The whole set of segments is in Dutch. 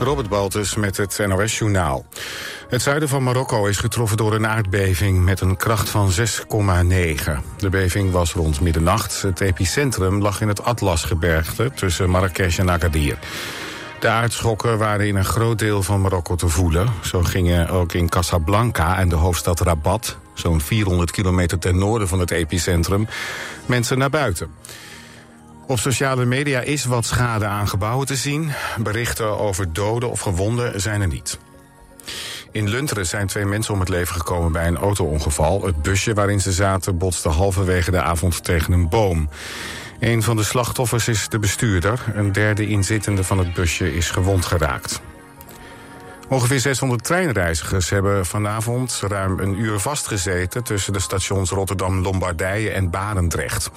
Robert Baltus met het NOS-journaal. Het zuiden van Marokko is getroffen door een aardbeving met een kracht van 6,9. De beving was rond middernacht. Het epicentrum lag in het Atlasgebergte tussen Marrakesh en Agadir. De aardschokken waren in een groot deel van Marokko te voelen. Zo gingen ook in Casablanca en de hoofdstad Rabat... zo'n 400 kilometer ten noorden van het epicentrum, mensen naar buiten. Op sociale media is wat schade aan gebouwen te zien. Berichten over doden of gewonden zijn er niet. In Lunteren zijn twee mensen om het leven gekomen bij een auto-ongeval. Het busje waarin ze zaten botste halverwege de avond tegen een boom. Een van de slachtoffers is de bestuurder. Een derde inzittende van het busje is gewond geraakt. Ongeveer 600 treinreizigers hebben vanavond ruim een uur vastgezeten... tussen de stations Rotterdam-Lombardije en Barendrecht.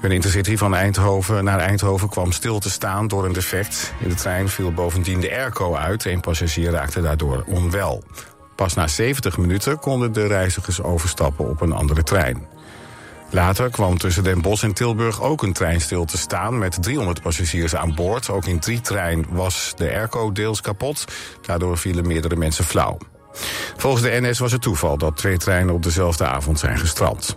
Een intercity van Eindhoven naar Eindhoven kwam stil te staan door een defect. In de trein viel bovendien de airco uit. Een passagier raakte daardoor onwel. Pas na 70 minuten konden de reizigers overstappen op een andere trein. Later kwam tussen Den Bosch en Tilburg ook een trein stil te staan... met 300 passagiers aan boord. Ook in drie trein was de airco deels kapot. Daardoor vielen meerdere mensen flauw. Volgens de NS was het toeval dat twee treinen op dezelfde avond zijn gestrand.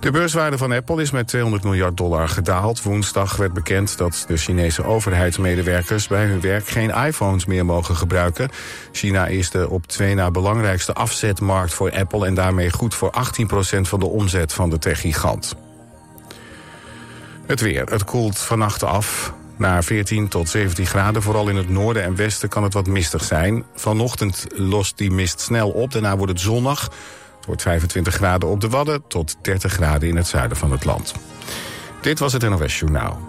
De beurswaarde van Apple is met 200 miljard dollar gedaald. Woensdag werd bekend dat de Chinese overheidsmedewerkers bij hun werk geen iPhones meer mogen gebruiken. China is de op twee na belangrijkste afzetmarkt voor Apple en daarmee goed voor 18% van de omzet van de techgigant. Het weer. Het koelt vannacht af. Naar 14 tot 17 graden, vooral in het noorden en westen kan het wat mistig zijn. Vanochtend lost die mist snel op, daarna wordt het zonnig wordt 25 graden op de Wadden tot 30 graden in het zuiden van het land. Dit was het NOS Journaal.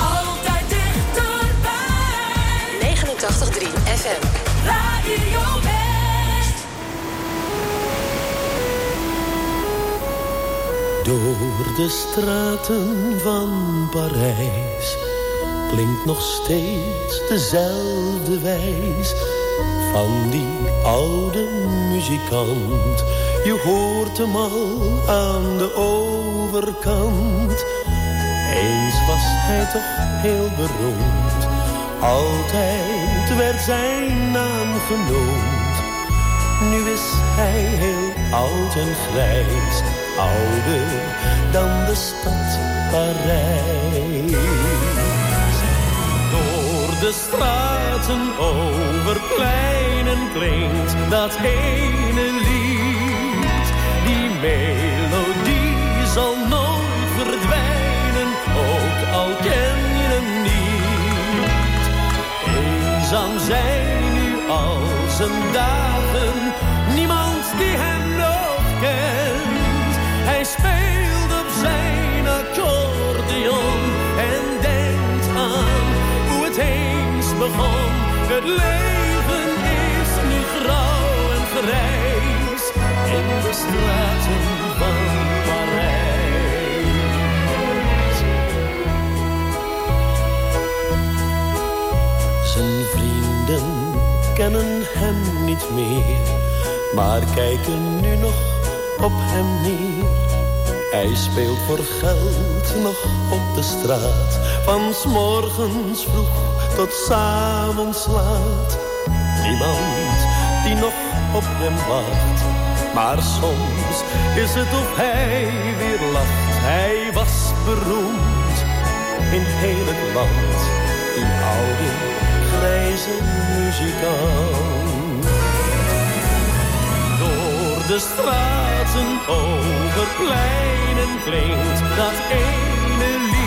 Altijd dichterbij. 89.3 FM. Radio West. Door de straten van Parijs klinkt nog steeds dezelfde wijs van die oude muzikant. Je hoort hem al aan de overkant. Eens was hij toch heel beroemd, altijd werd zijn naam genoemd. Nu is hij heel oud en grijs, ouder dan de stad Parijs de straten over pleinen klinkt dat ene lied. Die melodie zal nooit verdwijnen, ook al ken je hem niet. Eenzaam zijn nu al zijn dagen, niemand leven is nu grauw en grijs in de straten van Parijs. Zijn vrienden kennen hem niet meer, maar kijken nu nog op hem neer. Hij speelt voor geld nog op de straat, van s morgens vroeg tot s avonds laat. Niemand die nog op hem wacht, maar soms is het of hij weer lacht. Hij was beroemd in heel het land, die oude grijze muzikant door de straten over pleinen klinkt dat ene lied.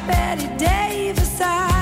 Betty Davis. I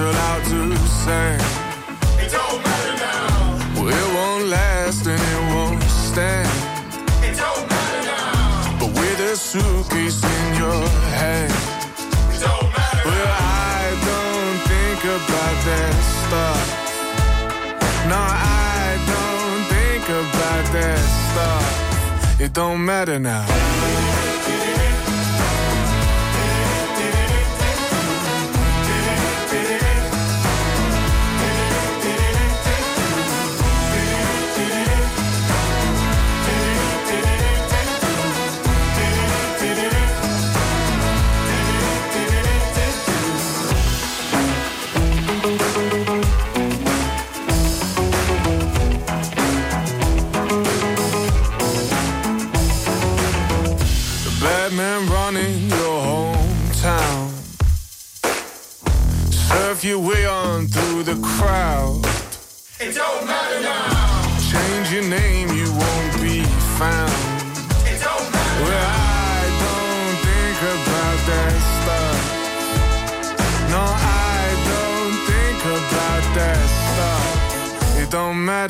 settle out to say It don't matter now. Well, it won't last and it won't stand. It don't matter now. But with a suitcase in your hand. It don't matter well, now. I don't think about that stuff. No, I don't think about that stuff. It don't matter now.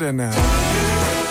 And now.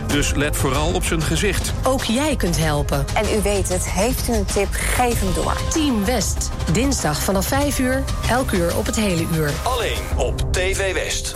dus let vooral op zijn gezicht. Ook jij kunt helpen. En u weet het, heeft u een tip, geef hem door. Team West, dinsdag vanaf 5 uur, elk uur op het hele uur. Alleen op TV West.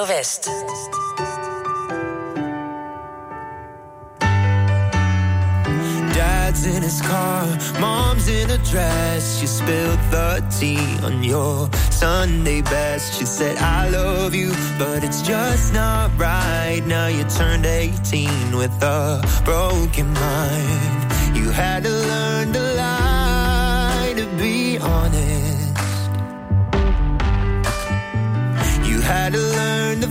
Radio West. Dad's in his car, mom's in a dress. You spilled the tea on your Sunday best. She said, I love you, but it's just not right. Now you turned 18 with a broken mind. You had to learn to lie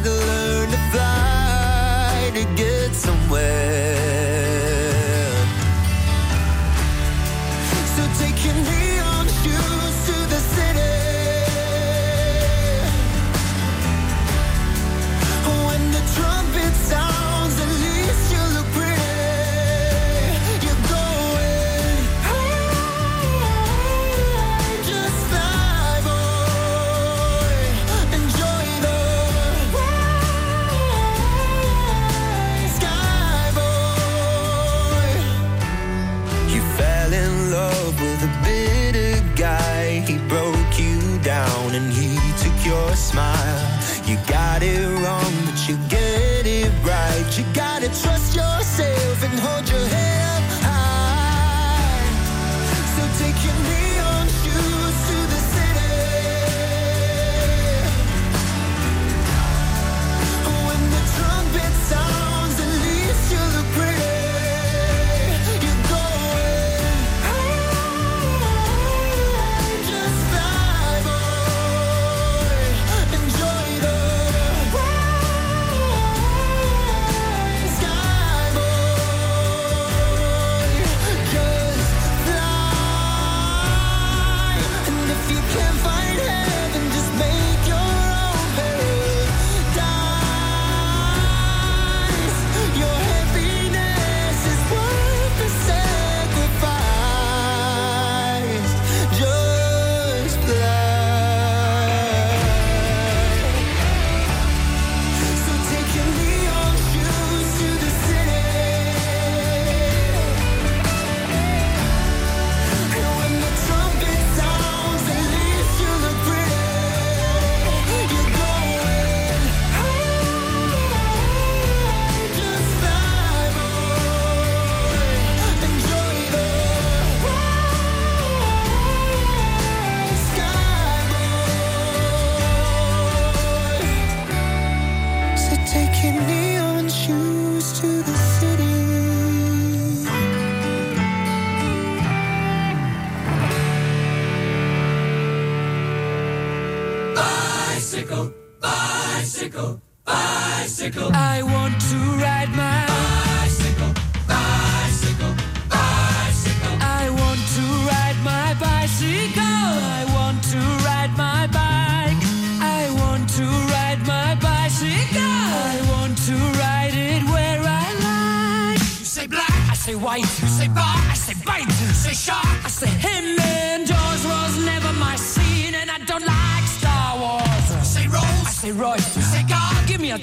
to learn to fly to get somewhere. So take your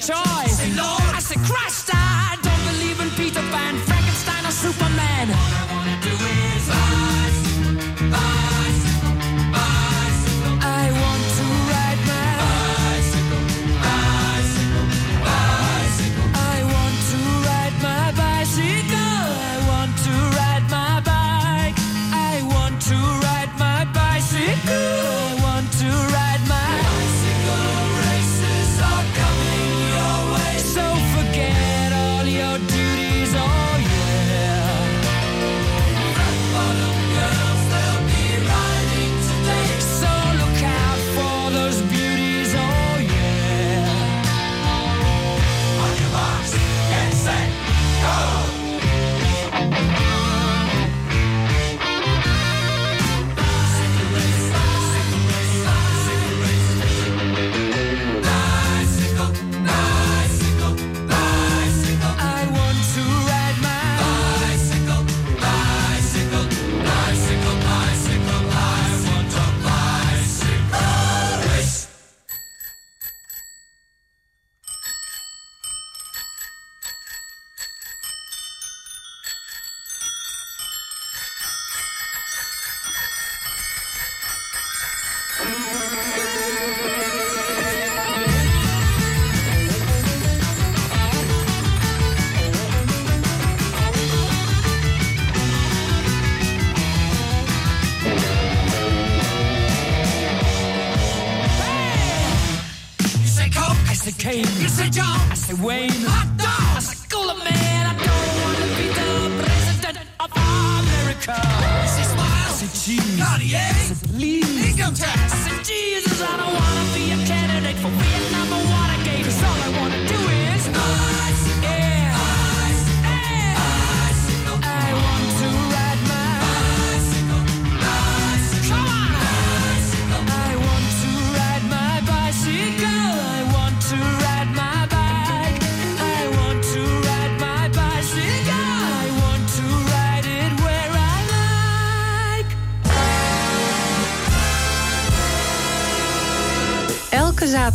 choice.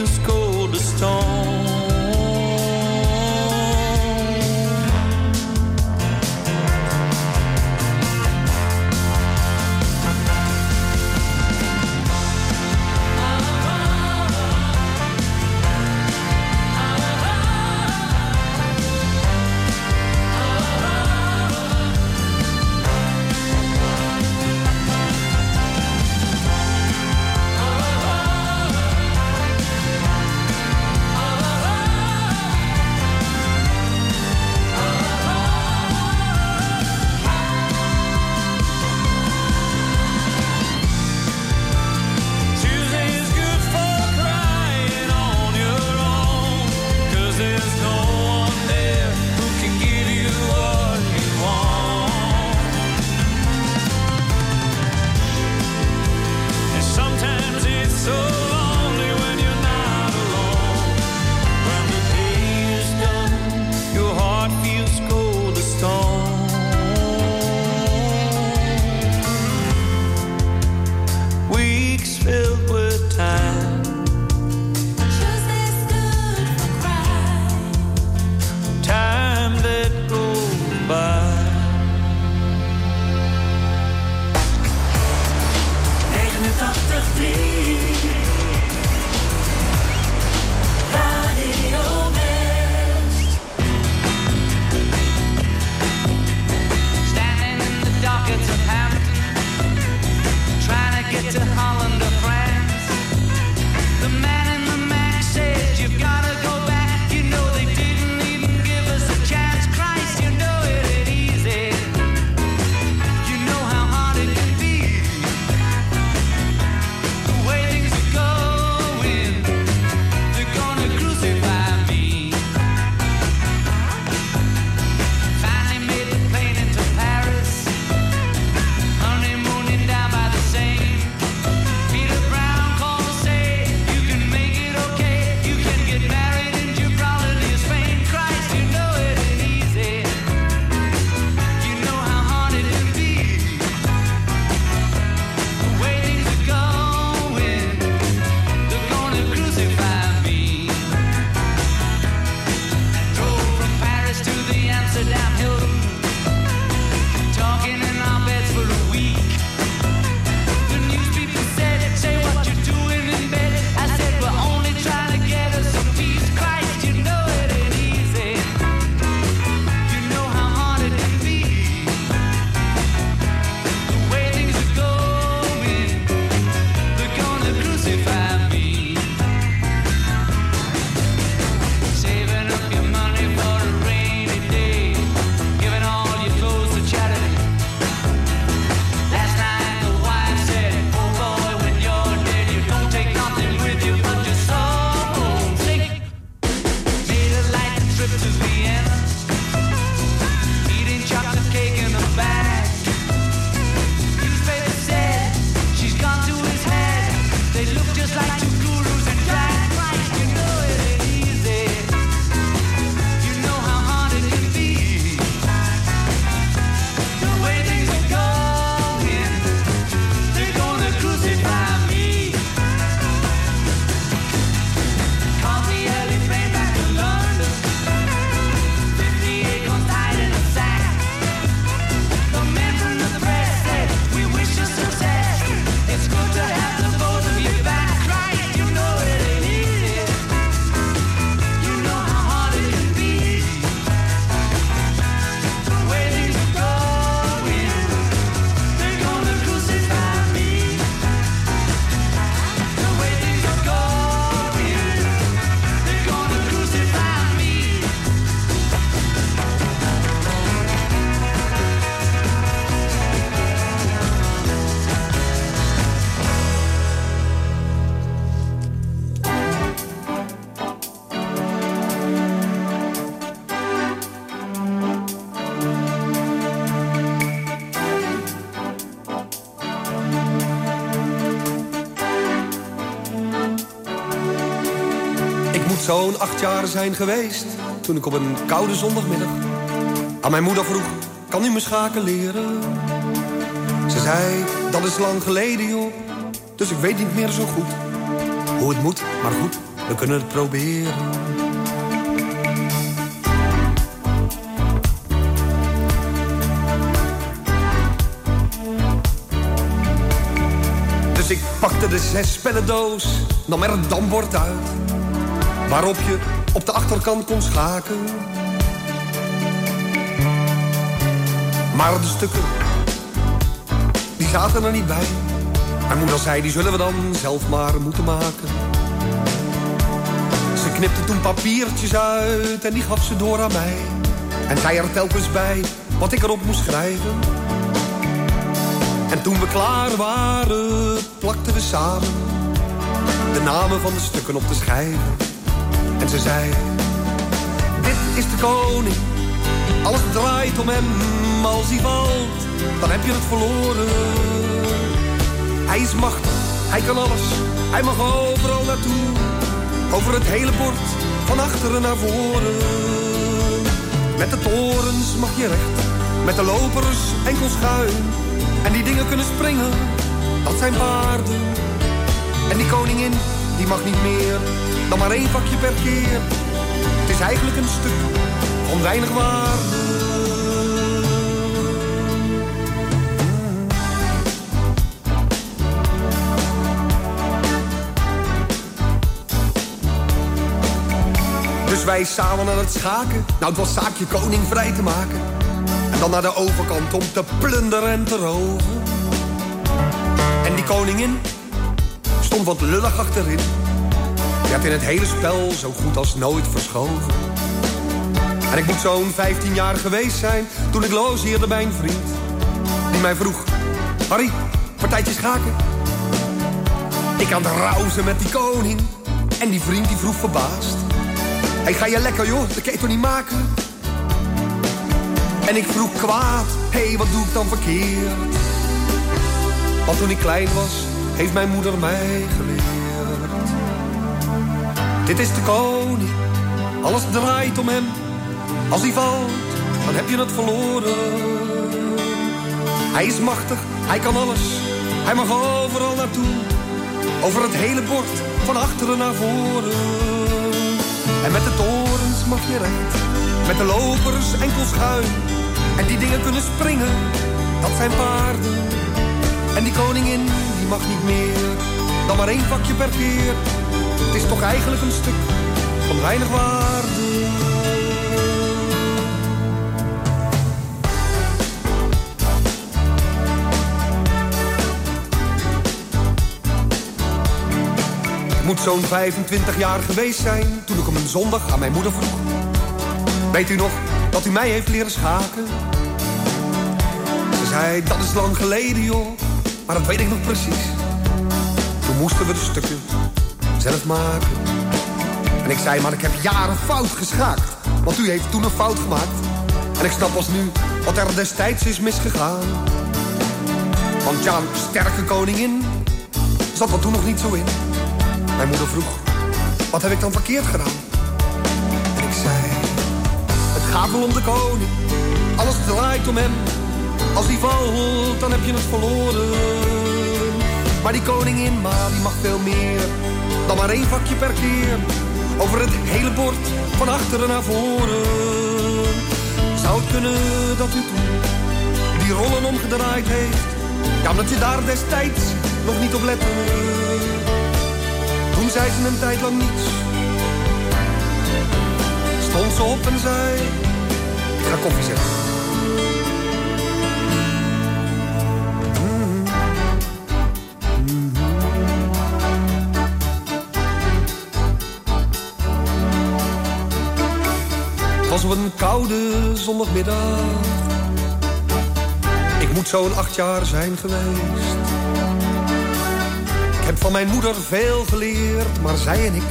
you score zo'n acht jaar zijn geweest toen ik op een koude zondagmiddag aan mijn moeder vroeg: kan u me schaken leren? Ze zei: dat is lang geleden joh, dus ik weet niet meer zo goed hoe het moet, maar goed, we kunnen het proberen. Dus ik pakte de zes doos, nam er een dambord uit. Waarop je op de achterkant kon schaken. Maar de stukken, die zaten er niet bij. Mijn moeder zei, die zullen we dan zelf maar moeten maken. Ze knipte toen papiertjes uit en die gaf ze door aan mij. En zei er telkens bij wat ik erop moest schrijven. En toen we klaar waren, plakten we samen de namen van de stukken op de schijven. Ze zei, dit is de koning, alles draait om hem. Als hij valt, dan heb je het verloren. Hij is machtig, hij kan alles, hij mag overal naartoe. Over het hele bord, van achteren naar voren. Met de torens mag je recht, met de lopers enkel schuin. En die dingen kunnen springen, dat zijn paarden. En die koningin, die mag niet meer dan maar één vakje per keer. Het is eigenlijk een stuk van weinig. Dus wij samen aan het schaken. Nou, het was zaakje koning vrij te maken. En dan naar de overkant om te plunderen en te roven. En die koningin stond wat lullig achterin. Die had in het hele spel zo goed als nooit verschoven. En ik moet zo'n 15 jaar geweest zijn toen ik logeerde bij een vriend. Die mij vroeg, Harry, partijtje schaken? Ik aan het rauzen met die koning. En die vriend die vroeg verbaasd. Hé, ga je lekker joh, dat kan je toch niet maken? En ik vroeg kwaad, hé, hey, wat doe ik dan verkeerd? Want toen ik klein was, heeft mijn moeder mij geleerd. Dit is de koning, alles draait om hem. Als hij valt, dan heb je het verloren. Hij is machtig, hij kan alles, hij mag overal naartoe. Over het hele bord, van achteren naar voren. En met de torens mag je recht, met de lopers enkel schuin. En die dingen kunnen springen, dat zijn paarden. En die koningin, die mag niet meer, dan maar één vakje per keer. Het is toch eigenlijk een stuk van weinig waarde. Ik moet zo'n 25 jaar geweest zijn toen ik op een zondag aan mijn moeder vroeg. Weet u nog dat u mij heeft leren schaken? Ze zei, dat is lang geleden joh, maar dat weet ik nog precies. Toen moesten we de stukken zelf maken. En ik zei, maar ik heb jaren fout geschaakt. Want u heeft toen een fout gemaakt. En ik snap pas nu wat er destijds is misgegaan. Want ja, sterke koningin zat er toen nog niet zo in. Mijn moeder vroeg, wat heb ik dan verkeerd gedaan? En ik zei, het gaat wel om de koning. Alles draait om hem. Als hij valt, dan heb je het verloren. Maar die koningin, maar die mag veel meer dan maar één vakje per keer. Over het hele bord, van achteren naar voren. Zou het kunnen dat u toen die rollen omgedraaid heeft? Ja, omdat je daar destijds nog niet op lette. Toen zei ze een tijd lang niets. Stond ze op en zei, ik ga koffie zetten. Op een koude zondagmiddag. Ik moet zo'n acht jaar zijn geweest. Ik heb van mijn moeder veel geleerd, maar zij en ik...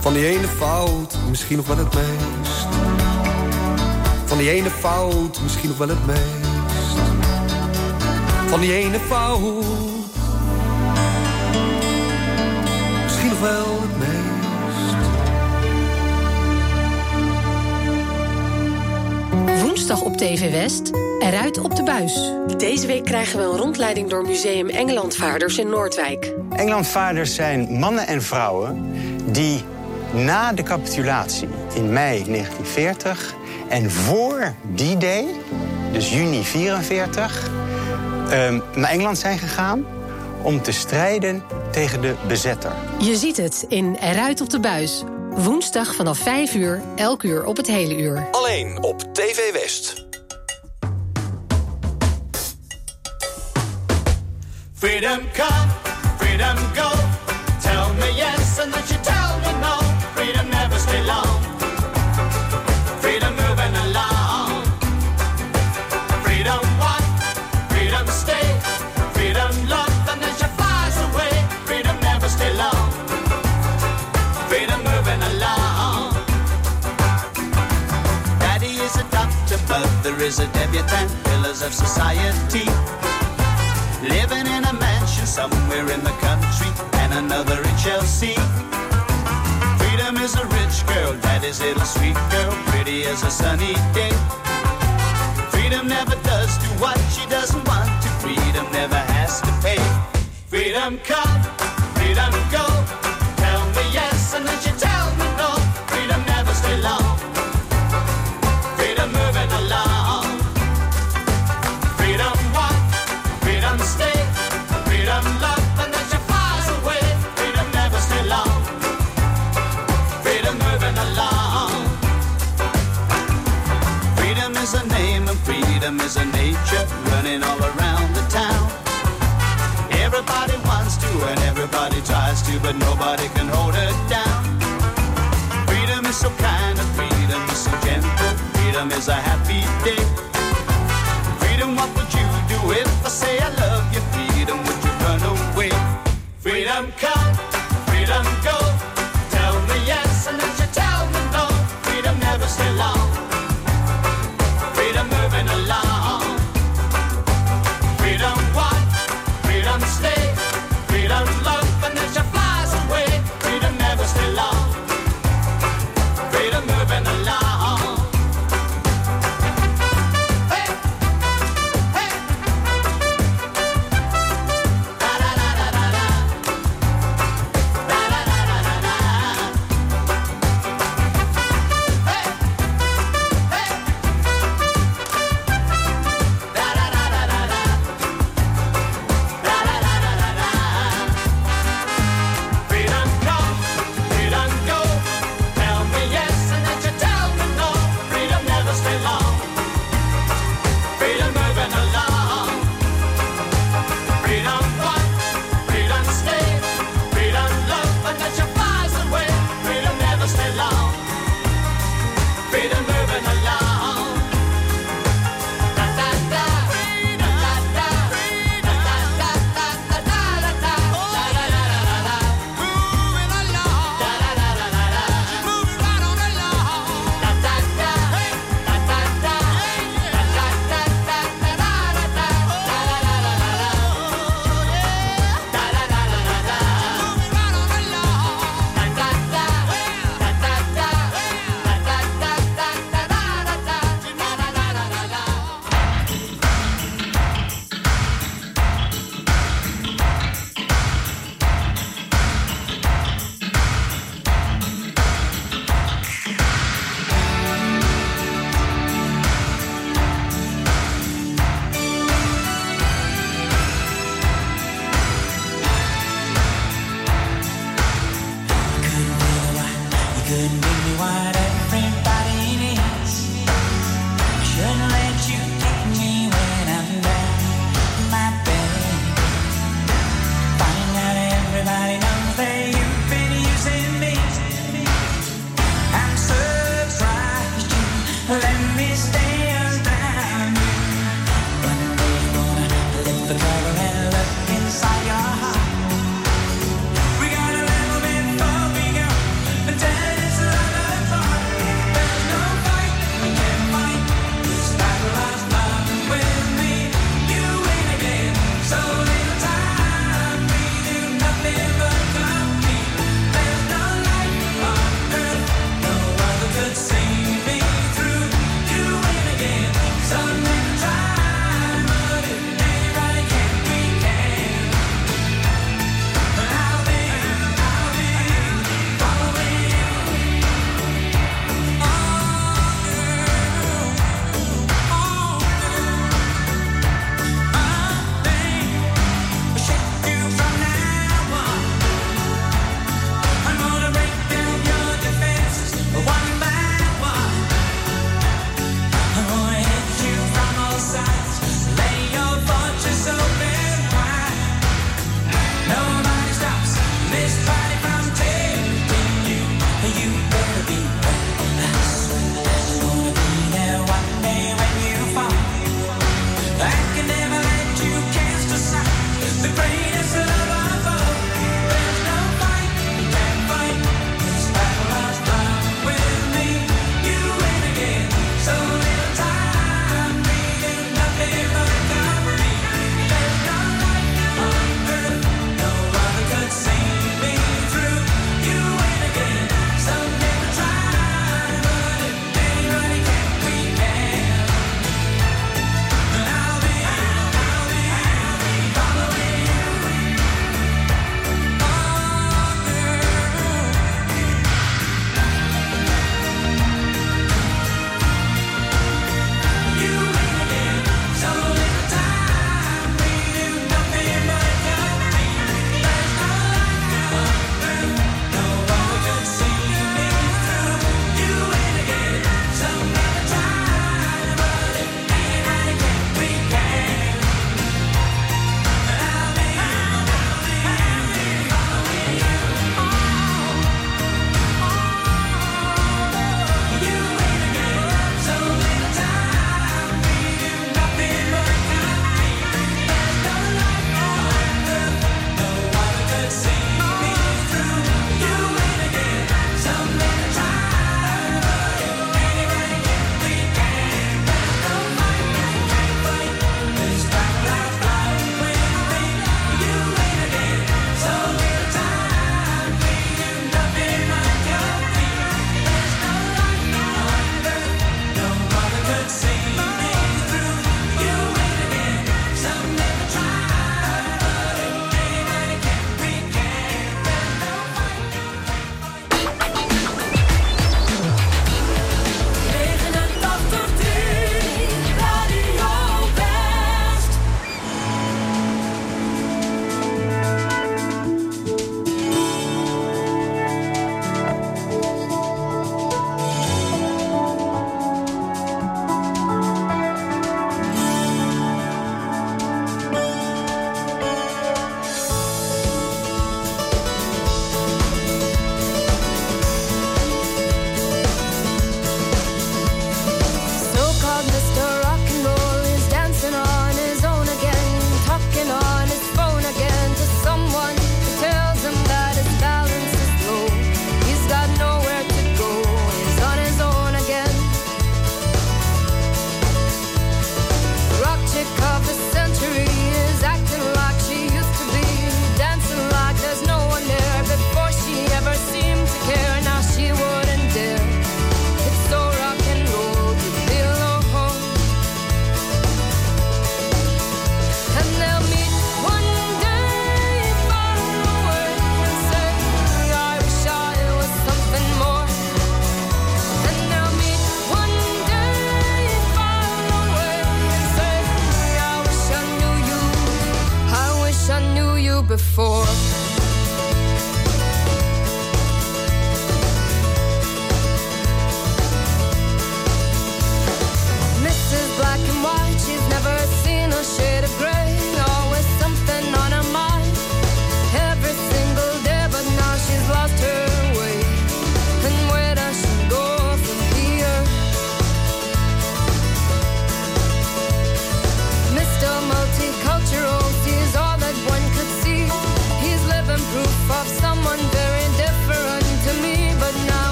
van die ene fout misschien nog wel het meest. Van die ene fout misschien nog wel het meest. Van die ene fout misschien nog wel het meest. Woensdag op TV West, eruit op de buis. Deze week krijgen we een rondleiding door Museum Engelandvaders in Noordwijk. Engelandvaders zijn mannen en vrouwen die na de capitulatie in mei 1940 en voor die day, dus juni 1944, ehm, naar Engeland zijn gegaan om te strijden tegen de bezetter. Je ziet het in Eruit op de buis Woensdag vanaf 5 uur, elk uur op het hele uur. Alleen op TV West. Freedom come, freedom go. There is a debutante, pillars of society. Living in a mansion somewhere in the country, and another in Chelsea. Freedom is a rich girl, daddy's little sweet girl, pretty as a sunny day. Freedom never does do what she doesn't want to. Freedom never has to pay. Freedom come, freedom go.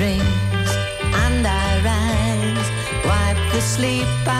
and I rise, wipe the sleep out.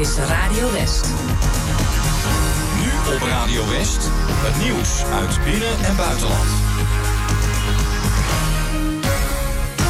is raar.